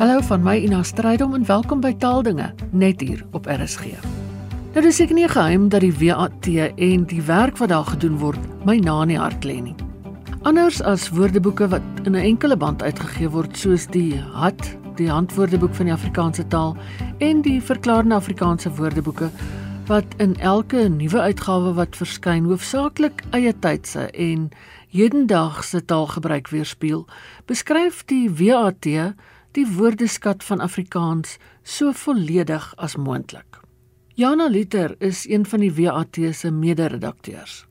Hallo van my Ina Strydom en welkom by Taaldinge net hier op RSG. Nou dis seker nie geheim dat die WAT en die werk wat daar gedoen word my na in die hart lê nie. Anders as woordeboeke wat in 'n enkele band uitgegee word soos die HAT, die Handwoordeboek van die Afrikaanse taal en die Verklaarde Afrikaanse Woordeboeke wat in elke nuwe uitgawe wat verskyn hoofsaaklik eie tydse en hedendaagse taalgebruik weerspieël, beskryf die WAT die woordeskat van Afrikaans so volledig as moontlik. Jana Liter is een van die WAT se mede-redakteurs.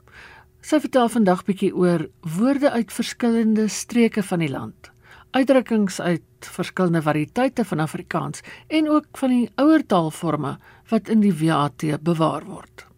Sy vertel vandag bietjie oor woorde uit verskillende streke van die land, uitdrukkings uit verskillende variëteite van Afrikaans en ook van die ouer taalforme wat in die WAT bewaar word.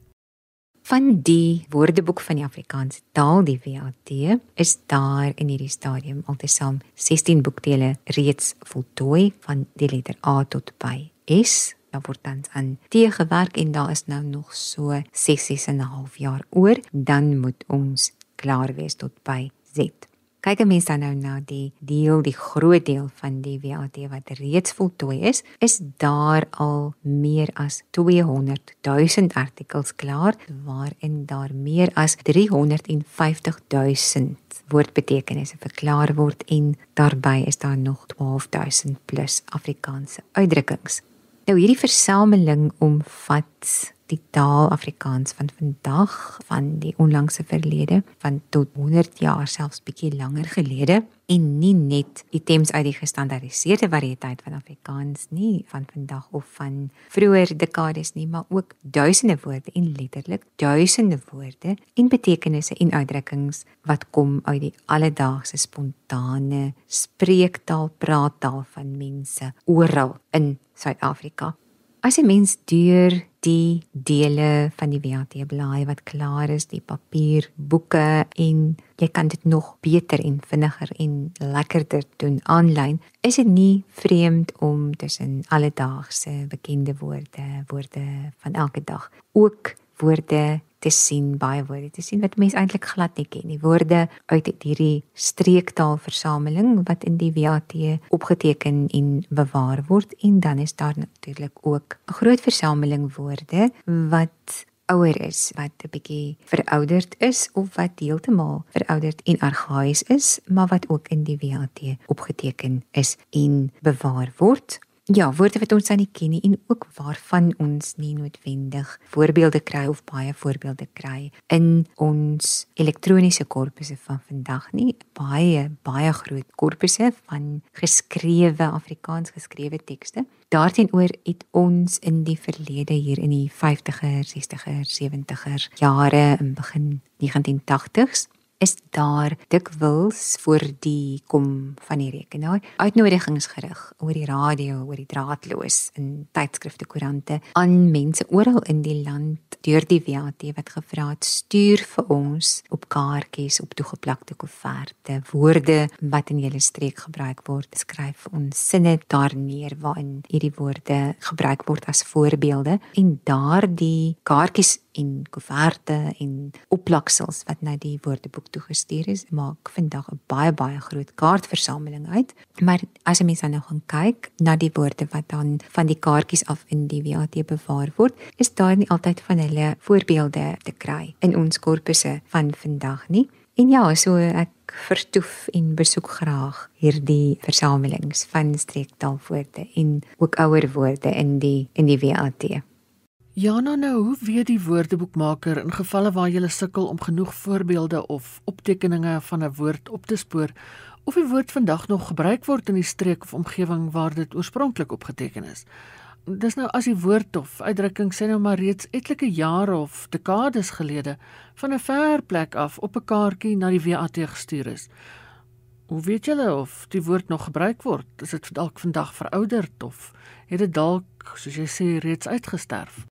Van die Woordeboek van die Afrikaanse taal, die WAT, is daar in hierdie stadium altesaam 16 boekdele reeds voltooi van die letter A tot by S. Daar word tans aan T gewerk en daar is nou nog so 6 en 'n half jaar oor, dan moet ons klaar wees tot by Z. Kyk 'n mens dan nou na die deel, die groot deel van die WAT wat reeds voltooi is, is daar al meer as 200 000 artikels klaar waarin daar meer as 350 000 woordbetekenisse verklaar word en daarbey is daar nog 12 000 plus Afrikaanse uitdrukkings. Nou hierdie versameling omvat die taal Afrikaans van vandag, van die onlangse verlede, van tot 100 jaar selfs bietjie langer gelede en nie net items uit die gestandaardiseerde variëteit van Afrikaans nie van vandag of van vroeër dekades nie, maar ook duisende woorde en letterlik duisende woorde en betekenisse en uitdrukkings wat kom uit die alledaagse spontane spreektaal, praattaal van mense oral in Suid-Afrika. As 'n mens deur die dele van die WAT blaai wat klaar is, die papier boeke en jy kan dit nog beter en vinniger en lekkerder doen aanlyn, is dit nie vreemd om tussen alledaagse bekende woorde, woorde van elke dag, ook woorde te sien baie woorde te sien wat mense eintlik glad nie ken nie. Woorde uit hierdie streektaalversameling wat in die WAT opgeteken en bewaar word en dan is daar natuurlik ook 'n groot versameling woorde wat ouer is wat 'n bietjie verouderd is of wat heeltemal verouderd en argaïs is maar wat ook in die WAT opgeteken is en bewaar word Ja, woorde wat ons nie ken nie en ook waarvan ons nie noodwendig voorbeelde kry of baie voorbeelde kry in ons elektroniese korpusse van vandag nie. Baie baie groot korpusse van geskrewe Afrikaans geskrewe tekste. Daarteenoor het ons in die verlede hier in die 50er, 60er, 70er jare in begin 1980s is daar dikwels vir die kom van die rekenaar uitnodigings gerig oor die radio, oor die draadloos in tydskrifte, koerante aan mense oral in die land deur die WAT wat gevra het stuur vir ons op kaartjies op toegeplakte koeverte woorde wat in julle streek gebruik word. Skryf ons sinne daar neer waarin hierdie woorde gebruik word as voorbeelde. En daardie kaartjies en koeverte en oplaksels wat na die woordeboek toegestuur is, maak vandag 'n baie baie groot kaartversameling uit. Maar as jy mens nou gaan kyk na die woorde wat dan van die kaartjies af in die WAT bewaar word, is daar nie altyd van hulle voorbeelde te kry in ons korpusse van vandag nie. En ja, so ek vertoef en besoek graag hierdie versamelings van streektaalwoorde en ook ouer woorde in die in die WAT. Jana nou, hoe weet die woordeboekmaker in gevalle waar jy sukkel om genoeg voorbeelde of optekeninge van 'n woord op te spoor of die woord vandag nog gebruik word in die streek of omgewing waar dit oorspronklik opgeteken is? Dis nou as die woord of uitdrukking sê nou maar reeds etlike jare of dekades gelede van 'n ver plek af op 'n kaartjie na die WAT gestuur is. Hoe weet julle of die woord nog gebruik word? Is dit dalk vandag verouderd of het dit dalk, soos jy sê, reeds uitgesterf?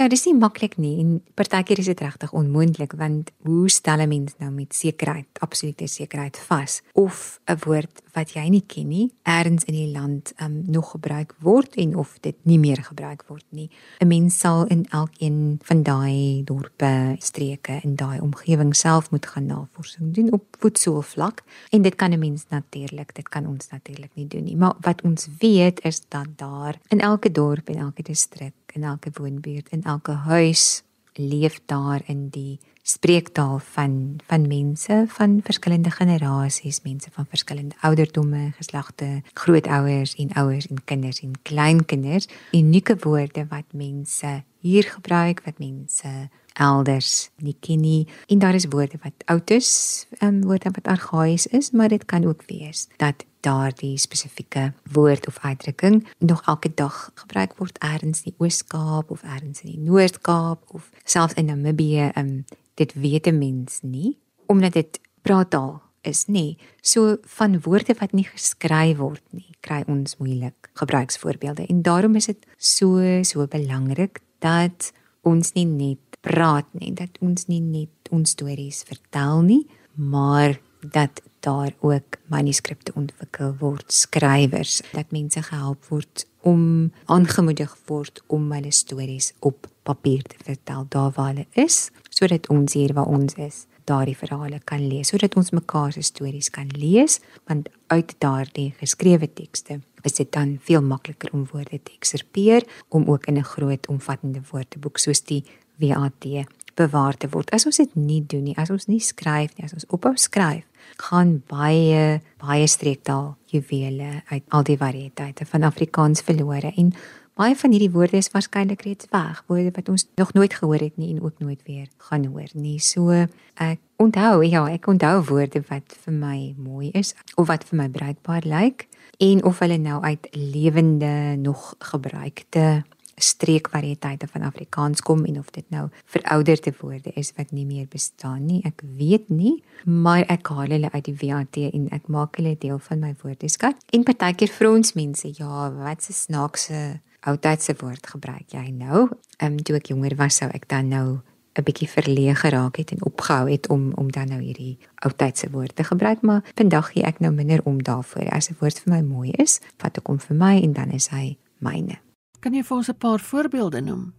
Ja, dis nie maklik nie en partykeer is dit regtig onmoontlik want hoe stel 'n mens nou met sekerheid, absolute sekerheid vas of 'n woord wat jy nie ken nie, ergens in die land um, nog gebruik word en of dit nie meer gebruik word nie. 'n Mens sal in elkeen van daai dorpe, streke en daai omgewing self moet gaan navorsing doen op voetsoolvlak en dit kan 'n mens natuurlik, dit kan ons natuurlik nie doen nie. Maar wat ons weet is dat daar in elke dorp en elke distrik in elke woonbuurt in elke huis leef daar in die spreektaal van van mense van verskillende generasies, mense van verskillende ouderdomme, geslagte, grootouers en ouers en kinders en kleinkinders, unieke woorde wat mense hier gebruik wat mense elders nie ken nie en daar is woorde wat oud is, um, woorde wat argaïs is, maar dit kan ook wees dat daardie spesifieke woord of uitdrukking nog elke dag gebruik word elders in die Oos-Kaap of elders in die Noord-Kaap of selfs in Namibië. Um, dit weet 'n mens nie omdat dit praattaal is nie. So van woorde wat nie geskryf word nie, kry ons moeilik gebruiksvoorbeelde en daarom is dit so so belangrik dat ons nie net praat nie, dat ons nie net ons stories vertel nie, maar dat daar ook manuskripte ontwikkel word, skrywers, dat mense gehelp word om aangemoedig word om hulle stories op papier te vertel daar waar hulle is, sodat ons hier waar ons is daardie verhale kan lees, sodat ons mekaar se stories kan lees, want uit daardie geskrewe tekste is dit dan veel makliker om woorde te ekserpeer om ook in 'n groot omvattende woordeboek soos die WAT bewaar te word. As ons dit nie doen nie, as ons nie skryf nie, as ons ophou skryf, gaan baie baie streektaal juwele uit al die variëteite van Afrikaans verlore en baie van hierdie woorde is waarskynlik reeds weg, woorde wat ons nog nooit gehoor het nie en ook nooit weer gaan hoor nie. So ek onthou, ja, ek onthou woorde wat vir my mooi is of wat vir my bruikbaar lyk en of hulle nou uit lewende nog gebruikte streekvariëteite van Afrikaans kom en of dit nou verouderde woorde is wat nie meer bestaan nie. Ek weet nie, maar ek haal hulle uit die WAT en ek maak hulle deel van my woordeskat. En partykeer vra ons mense, ja, wat se snaakse oudtydse woord gebruik jy nou? Ehm um, toe ek jonger was, sou ek dan nou 'n bietjie verleë geraak het en opgehou het om om dan nou hierdie oudtydse woorde te gebruik, maar vandag gee ek nou minder om daarvoor. As 'n woord vir my mooi is, vat ek hom vir my en dan is hy myne. Kan jy vir ons 'n paar voorbeelde noem?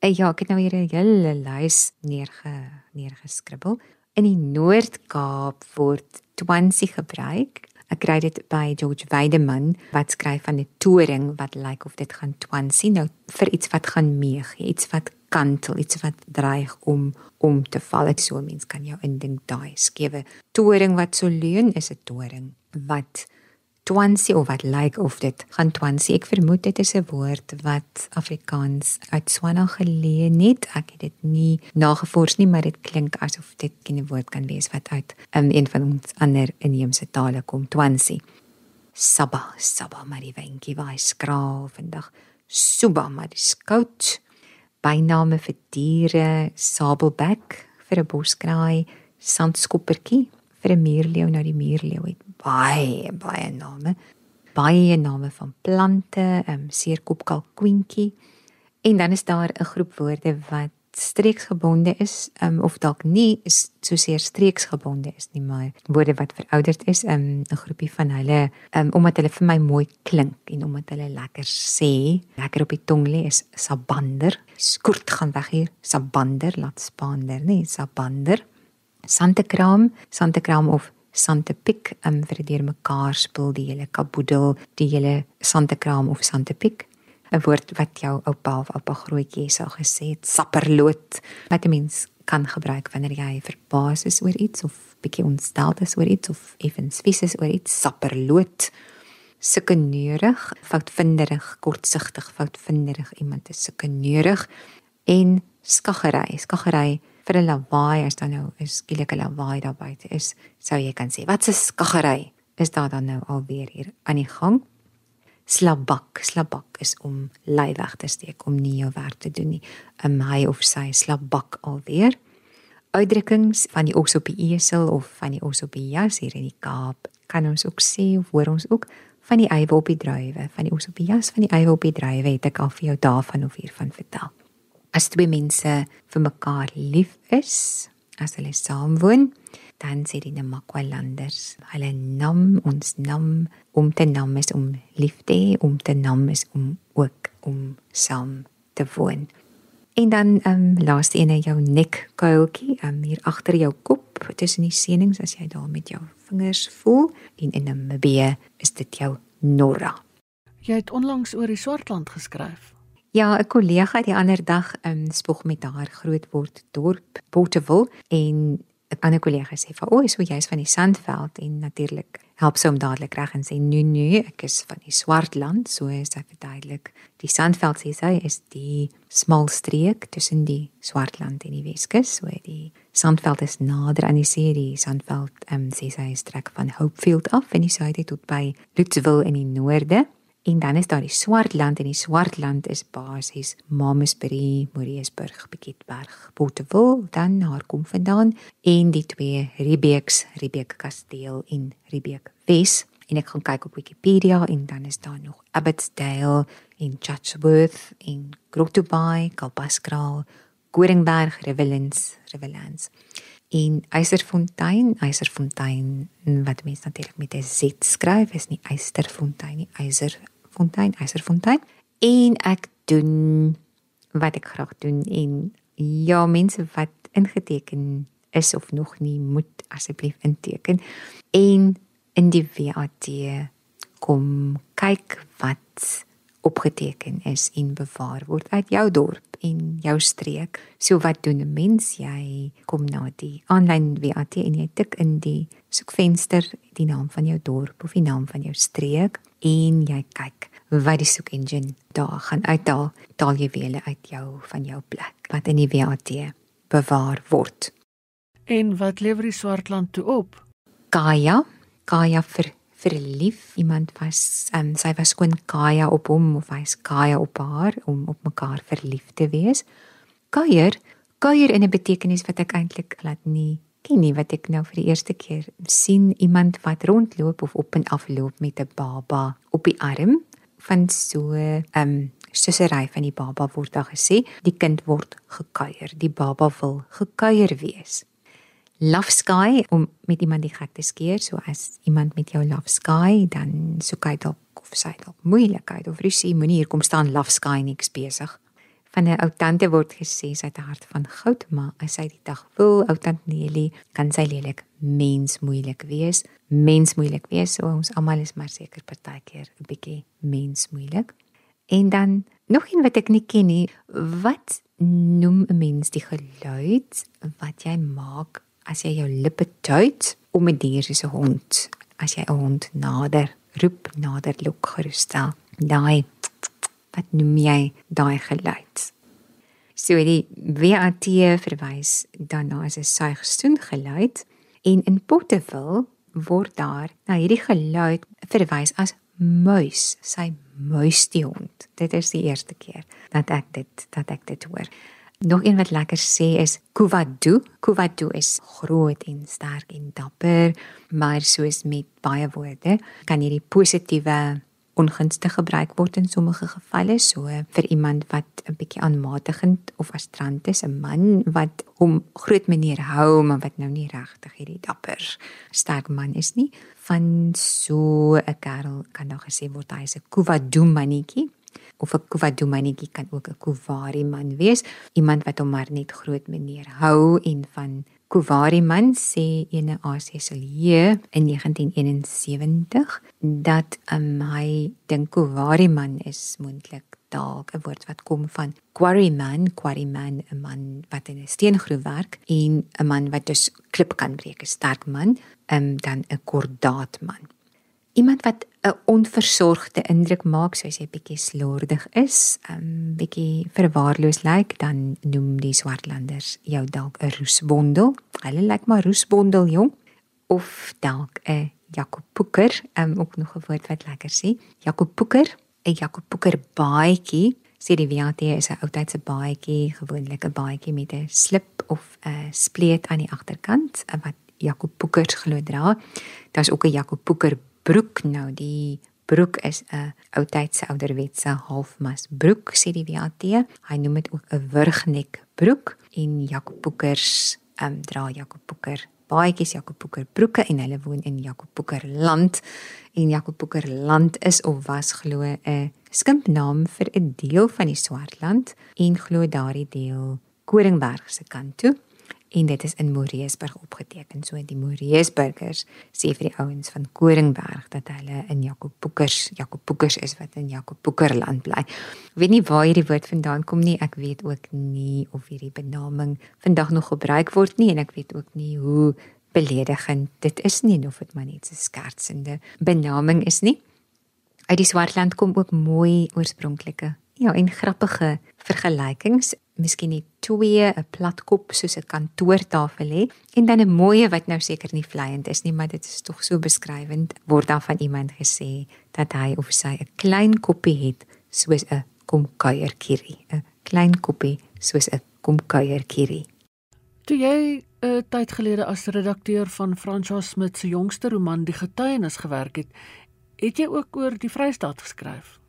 Eh, ja, ek het nou hier 'n hele lys neerge neergeskribbel. In die Noord-Kaap word twansie gebruik. Ek kry dit by George Weideman wat skryf van 'n toring wat lyk like of dit gaan twansie nou vir iets wat gaan meeg, iets wat kantel, iets wat dreig om om te val. Dit so mens kan jou indink daai skewe toring wat so leun is 'n toring wat twansie of wat lyk like of dit gaan twansie. Ek vermoed dit is 'n woord wat Afrikaans uit Swana geleë het. Ek het dit nie nagevors nie, maar dit klink asof dit 'n woord kan wees wat uit um, een van ons ander inheemse tale kom, twansie. Saba, saba, maar die windjie waai skraal vandag. Suba, maar die skout. Byname vir diere, sabelbek vir 'n boskraai, sandskoppertjie vir 'n muurleeu nou die muurleeu het baie baie name. Baie name van plante ehm um, seerkopkalkoentjie en dan is daar 'n groep woorde wat streeksgebonde is um, of dalk nie is so seer streeksgebonde is nie maar woorde wat verouderd is ehm, 'n um, groepie van hulle um, omdat hulle vir my mooi klink en omdat hulle lekker sê. Lekker op die tong lê is sabander. Skort gaan weg hier. Sabander laat spander nee sabander. Santekraam, Santekraam of Santepik, um, vir die mekaar spul die hele kaboedel, die hele Santekraam of Santepik. 'n Woord wat jou oupa of oupa grootjie sou gesê het, sapperloot, wat 'n mens kan gebruik wanneer jy verbaas is oor iets of bietjie ontstel is oor iets of effens vies is oor iets, sapperloot. Sulke neurig, foutvinderig, kortsigtig, foutvinderig iemand is sulke neurig en skaggery, skaggery vir 'n lawaai as dan nou is skielike lawaai daar buite is, sou jy kan sê, wat 'n skaggery is daar dan nou alweer hier aan die gang? Slabak, slabak is om lei weg te steek om nie jou werk te doen nie. 'n Hy of sy slabak alweer. Uitdrukkings van die os op die esel of van die os op die jas hier in die Kaap kan ons ook sê of hoor ons ook van die eiwe op die druiwe, van die os op die jas, van die eiwe op die druiwe het ek al vir jou daarvan of hiervan vertel as twee mense vir mekaar lief is, as hulle saamwoon, dan sê die Namakwalanders, hulle nam ons nam om te nam is om lief te hê, om te nam is om ook om saam te woon. En dan ehm um, laaste ene jou nekkuiltjie, ehm um, hier agter jou kop, tussen die senings as jy daar met jou vingers voel en in 'n mbee is dit jou norra. Jy het onlangs oor die Swartland geskryf. Ja, 'n kollega die ander dag ehm um, spog met haar grootword dorp Porteville en 'n ander kollega sê vir o, so jy's van die Sandveld en natuurlik help sy hom dadelik reg en sê nee nee, ek is van die Swartland, so is hy verduidelik. Die Sandveld sê sy is die smal streek tussen die Swartland en die Weskus, so die Sandveld is nader aan die see, die Sandveld ehm um, sê sy strek van Hopefield af in die suide tot by Lutzville in die noorde. En dan is daar die Swartland en die Swartland is basies Mamasbury, Moriesburg, Pietberg, Porteville, dan haar kom vandaan en die twee Riebeeks, Riebeek Kasteel en Riebeek Wes. En ek gaan kyk op Wikipedia en dan is daar nog Abbotsdale en Chatsworth en Grottobai, Kalpaskraal, Koringberg, Rivellens, Rivellens en Eiserfontein, Eiserfontein wat mense natuurlik met 'n Z skryf, is nie Eisterfontein nie, Eiserfontein, Eiserfontein. En ek doen wat ek graag doen en ja, mense wat ingeteken is of nog nie, moet asseblief inteken. En in die WAT kom kyk wat opgeteken is en bewaar word uit jou dorp en jou streek. So wat doen 'n mens? Jy kom na die aanlyn WAT en jy tik in die soekvenster die naam van jou dorp of die naam van jou streek en jy kyk wat die soek engine daar gaan uithaal. Daal jy weer uit jou van jou plek wat in die WAT bewaar word. En wat lewer die Swartland toe op? Kaya, Kaya vir verlief. Iemand was um, sy was skoon Kaya op hom of hy's Kaya op haar om op mekaar verlief te wees. Kuier, kuier in 'n betekenis wat ek eintlik laat nie ken nie wat ek nou vir die eerste keer sien iemand wat rondloop of op en af loop met 'n baba op die arm van so 'n um, sussery van die baba word daar gesê. Die kind word gekuier. Die baba wil gekuier wees. Love sky om met iemand die gek te skeer. So as iemand met jou love sky dan soek hy dalk of sy dalk moeilikheid of rusie moenie hier kom staan love sky niks besig van 'n ou tante word gesê sy het 'n hart van goud maar as sy die dag wil ou tant Nelly kan sy lelik mens moeilik wees. Mens moeilik wees so ons almal is maar seker partykeer 'n bietjie mens moeilik. En dan nog een wat ek nie ken nie wat noem 'n mens die geluid wat jy maak as jy jou lippe tuit om 'n dier soos 'n hond, as jy 'n hond nader roep, nader lok gerustel. Daai wat noem jy daai geluid? So die WAT verwys daarna as 'n suigstoen geluid en in Potterville word daar na hierdie geluid verwys as muis, sy muis die hond. Dit is die eerste keer dat ek dit dat ek dit hoor. Nog een wat lekker sê is Kuvadu. Kuvadu is groot en sterk en dapper, maar soos met baie woorde kan hierdie positiewe ongunstig gebruik word in sommige gevalle. So vir iemand wat 'n bietjie aanmatigend of astrant is 'n man wat hom groot meneer hou maar wat nou nie regtig hierdie dapper sterk man is nie. Van so 'n kerel kan nou gesê word hy is 'n kuvadu manetjie of 'n kuvadumanetjie kan ook 'n kuvari man wees, iemand wat hom maar net groot meneer hou en van kuvari man sê ene AC Silje in 1971 dat um, hy dink kuvari man is moontlik dalk 'n woord wat kom van quarryman, quarryman 'n man wat in 'n steengroef werk en 'n man wat dus klip kan breek, 'n sterk man, um, dan 'n kordaatman iemand wat 'n onversorgde indruk maak soos hy bietjie slordig is, 'n um, bietjie verwaarloos lyk, dan noem die swartlanders jou dalk 'n roesbondel. Hulle lyk maar roesbondel jong of dalk 'n Jakob Poeker, um, ook nog 'n woord wat lekker sê. Jakob Poeker, 'n Jakob Poeker baadjie. Sê die WAT is 'n oudtydse baadjie, gewoonlik 'n baadjie met 'n slip of 'n spleet aan die agterkant wat Jakob Poekers glo dra. Daar's ook 'n Jakob Poeker broek nou die broek is 'n oudtydse ouderwetse halfmas broek sê die WAT. Hy noem dit ook 'n wurgnek broek en Jakob Boekers ehm um, dra Jakob Boeker baadjies Jakob Boeker broeke en hulle woon in Jakob Boeker land en Jakob Boeker land is of was glo 'n skimpnaam vir 'n deel van die Swartland en glo daardie deel Koringberg se kant toe en dit is in Moreesburg opgeteken. So die Moreesburgers sê vir die ouens van Koringberg dat hulle in Jakob Boekers, Jakob Boekers is wat in Jakob Boeker land bly. Ek weet nie waar hierdie woord vandaan kom nie. Ek weet ook nie of hierdie benaming vandag nog gebruik word nie en ek weet ook nie hoe beledigend dit is nie of dit maar net 'n skertsende benaming is nie. Uit die Swartland kom ook mooi oorspronklike ja en grappige vergelykings miskien net twee 'n platkop soos 'n kantoortafel hê en dan 'n mooie wat nou seker nie vleiend is nie, maar dit is tog so beskrywend word dan van iemand gesê dat hy of sy 'n klein koppie het soos 'n komkuierkierie, 'n klein koppie soos 'n komkuierkierie. Toe jy 'n uh, tyd gelede as redakteur van François Smit se jongste roman Die Getuienis gewerk het, het jy ook oor die Vrystaat geskryf.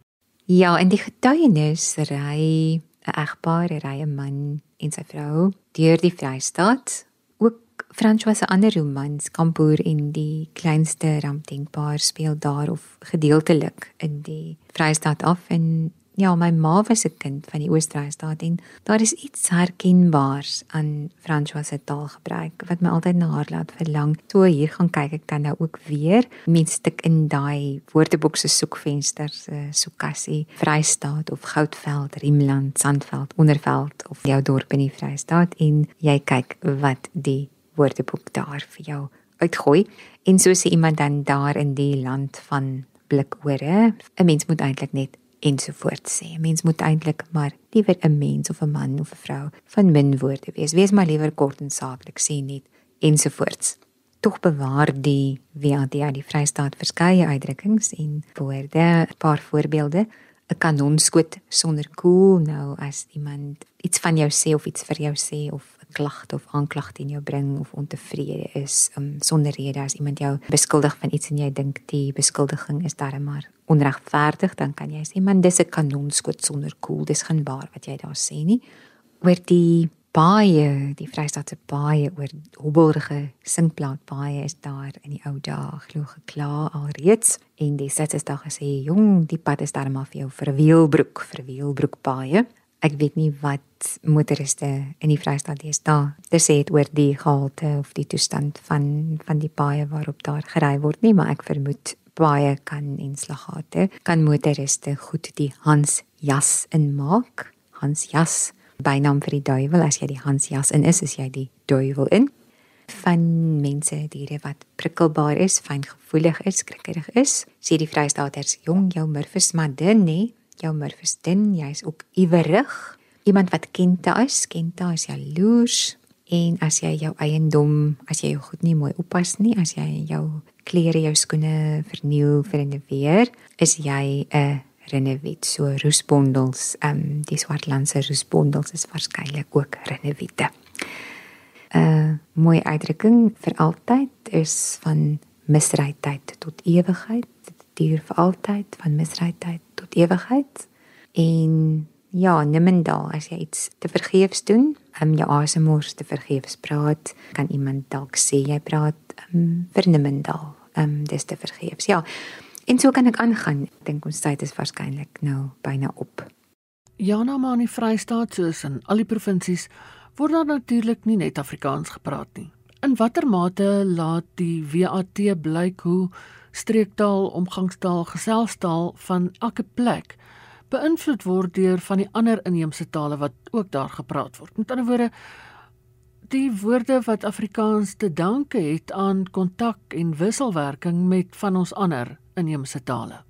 Ja, in die getuienis ry 'n egpaar, ry 'n man en sy vrou deur die Vrystaat. Ook François se ander romans, Kampoer en die kleinste ramp denkbaar speel daar of gedeeltelik in die Vrystaat af en Ja, my ma was 'n kind van die Oos-Vrystaat en daar is iets herkenbaars aan François se taalgebruik wat my altyd na haar laat verlang. So hier gaan kyk ek dan nou ook weer met stuk in daai woordeboek se soekvensters, uh, soekkassie, Vrystaat of Goudveld, Riemland, Sandveld, Onderveld of jou dorp in die Vrystaat en jy kyk wat die woordeboek daar vir jou uitgooi. En so sê iemand dan daar in die land van blikore, 'n mens moet eintlik net ensovoorts sê. Mens moet eintlik maar liewer 'n mens of 'n man of 'n vrou van min woorde wees. Wees maar liewer kort en saaklik sê net ensovoorts. Tog bewaar die WAD die Vrystaat verskeie uitdrukkings en woorde, 'n paar voorbeelde. 'n Kanonskoot sonder koel nou as iemand iets van jou sê of iets vir jou sê of klagte of aanklag teen jou bring of ontevrede is um, sonder rede as iemand jou beskuldig van iets en jy dink die beskuldiging is darem maar onregverdig dan kan jy sê man dis 'n kanonskoot sonder koel dis geen waar wat jy daar sê nie. Oor die baie die vrystaatse baie oor hobbelrige singplaat baie is daar in die ou dae glo gekla alreeds. En dis dit is daar gesê jong die pad is darem af vir jou vir wielbroek vir wielbroek baie ek weet nie wat motoriste in die Vrystaat is daar. Dit sê dit oor die gehalte of die toestand van van die paaie waarop daar gery word nie, maar ek vermoed baie kan inslaggate kan motoriste goed die Hans jas inmaak. Hans jas bynaam vir die duiwel as jy die Hans jas in is, is jy die duiwel in van mense diere wat prikkelbaar is, fyngevoelig is, skrikkerig is. Sê die Vrystaaters, jong jou murfus maar din nê, jou murfus din, jy's ook iwerig. Iemand wat kente is, kente is jaloers. En as jy jou eiendom, as jy jou goed nie mooi oppas nie, as jy jou klere, jou skoene verniel vir 'n weer, is jy 'n renewit so roesbondels, ehm um, die swartlandse roesbondels is waarskynlik ook renewitte. 'n Mooi uitdrukking vir altyd is van misrydheid tot ewigheid, duur vir altyd van misrydheid tot ewigheid en Ja, Nimmendal, as jy iets te vergeefs doen, um, jou asemors te vergeefs praat, kan iemand dalk sê jy praat um, vir Nimmendal. Ehm um, dis te vergeefs. Ja. En so kan ek aangaan. Ek dink ons tyd is waarskynlik nou byna op. Jana maar in die Vrystaat soos in al die provinsies word daar natuurlik nie net Afrikaans gepraat nie. In watter mate laat die WAT blyk hoe streektaal, omgangstaal, geselstaal van elke plek beïnvloed word deur van die ander inheemse tale wat ook daar gepraat word. Met ander woorde die woorde wat Afrikaans te danke het aan kontak en wisselwerking met van ons ander inheemse tale.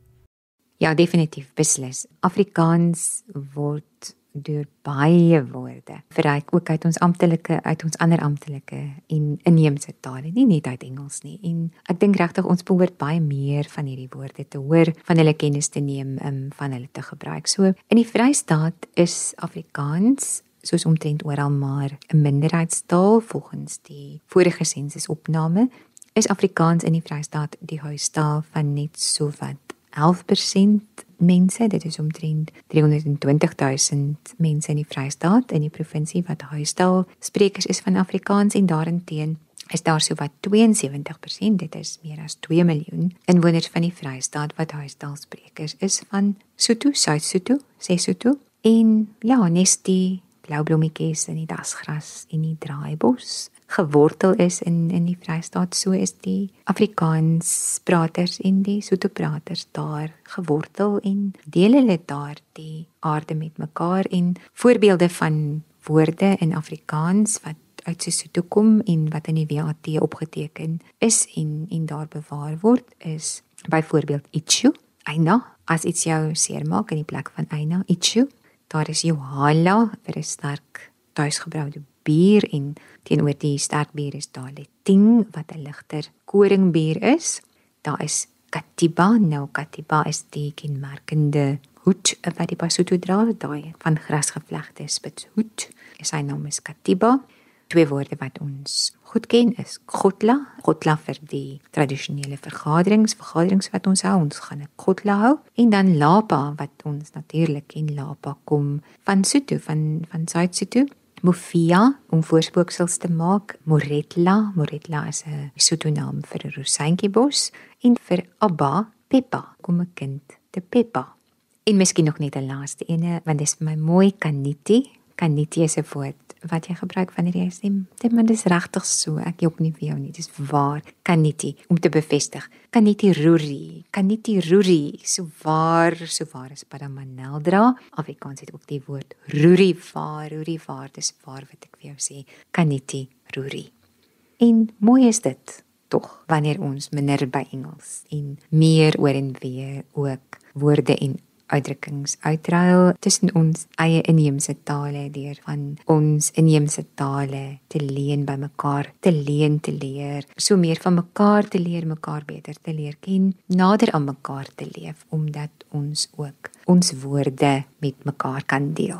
Ja, definitief beslis. Afrikaans word deur baie woorde verryk ook uit ons amptelike uit ons ander amptelike en inheemse tale nie net uit Engels nie. En ek dink regtig ons behoort baie meer van hierdie woorde te hoor van hulle kennis te neem um, van hulle te gebruik. So in die Vrystaat is Afrikaans soos omtrent oral maar 'n minderheidstaal. Volgens die vorige sensusopname is Afrikaans in die Vrystaat die huistaal van net so wat 11% mense, dit is omtrent 320 000 mense in die Vrystaat in die provinsie wat huistaal sprekers is van Afrikaans en daarenteen is daar so wat 72%, dit is meer as 2 miljoen inwoners van die Vrystaat wat huistaalsprekers is van Sotho, Suid-Sotho, Sesotho en ja, nes die blou blommetjies in die dasgras en die draaibos gewortel is in in die Vrystaat, so is die Afrikaans praters en die Sotho praters daar gewortel en deel hulle daar die aarde met mekaar en voorbeelde van woorde in Afrikaans wat uit Sesotho kom en wat in die WAT opgeteken is en en daar bewaar word is byvoorbeeld Ichu, Aina, as iets jou seermaak in die plek van Aina, Ichu. Daar is Johala vir 'n sterk tuisgebroude bier en teenoor die sterk bier is daar Leting wat 'n ligter koringbier is. Daar is Katiba, nou Katiba is die kenmerkende hoed wat die Basotho dra, daai van grasgevlegde spitshoed. Sy naam is Katiba twee woorde wat ons goed ken is Gotla, Gotla vir die tradisionele vergaderings, vergaderings wat ons hou, ons gaan 'n Gotla hou en dan Lapa wat ons natuurlik ken Lapa kom van Sotho van van Suid-Sotho. Mofia om voorspooksels te maak, Moretla, Moretla is 'n Sotho naam vir 'n rosientjiebos en vir Abba, Peppa, kom 'n kind te Peppa. En miskien nog net 'n laaste ene want dit is vir my mooi Kaniti. Kaniti is 'n woord wat jy gebruik wanneer jy sê dit maar dis regtig so. Ek jok nie vir jou nie. Dis waar. Kan nie om te bevestig. Kan nie ruri kan nie ruri so waar so waar is paramanaldra Afrikaans het ook die woord ruri waar ruri waar. Dis waar wat ek vir jou sê. Kan nie ruri en mooi is dit tog wanneer ons minder by Engels en meer oor en weer ook woorde en uitdrukkings uitruil tussen ons eie inheemse tale deur van ons inheemse tale te leen by mekaar, te leen te leer, so meer van mekaar te leer, mekaar beter te leer ken, nader aan mekaar te leef omdat ons ook ons woorde met mekaar kan deel.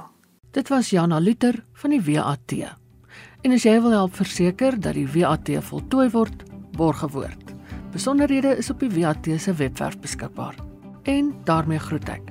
Dit was Jana Luther van die WAT. En as jy wil help verseker dat die WAT voltooi word, borg gewoord. Besonderhede is op die WAT se webwerf beskikbaar. En daarmee groet ek.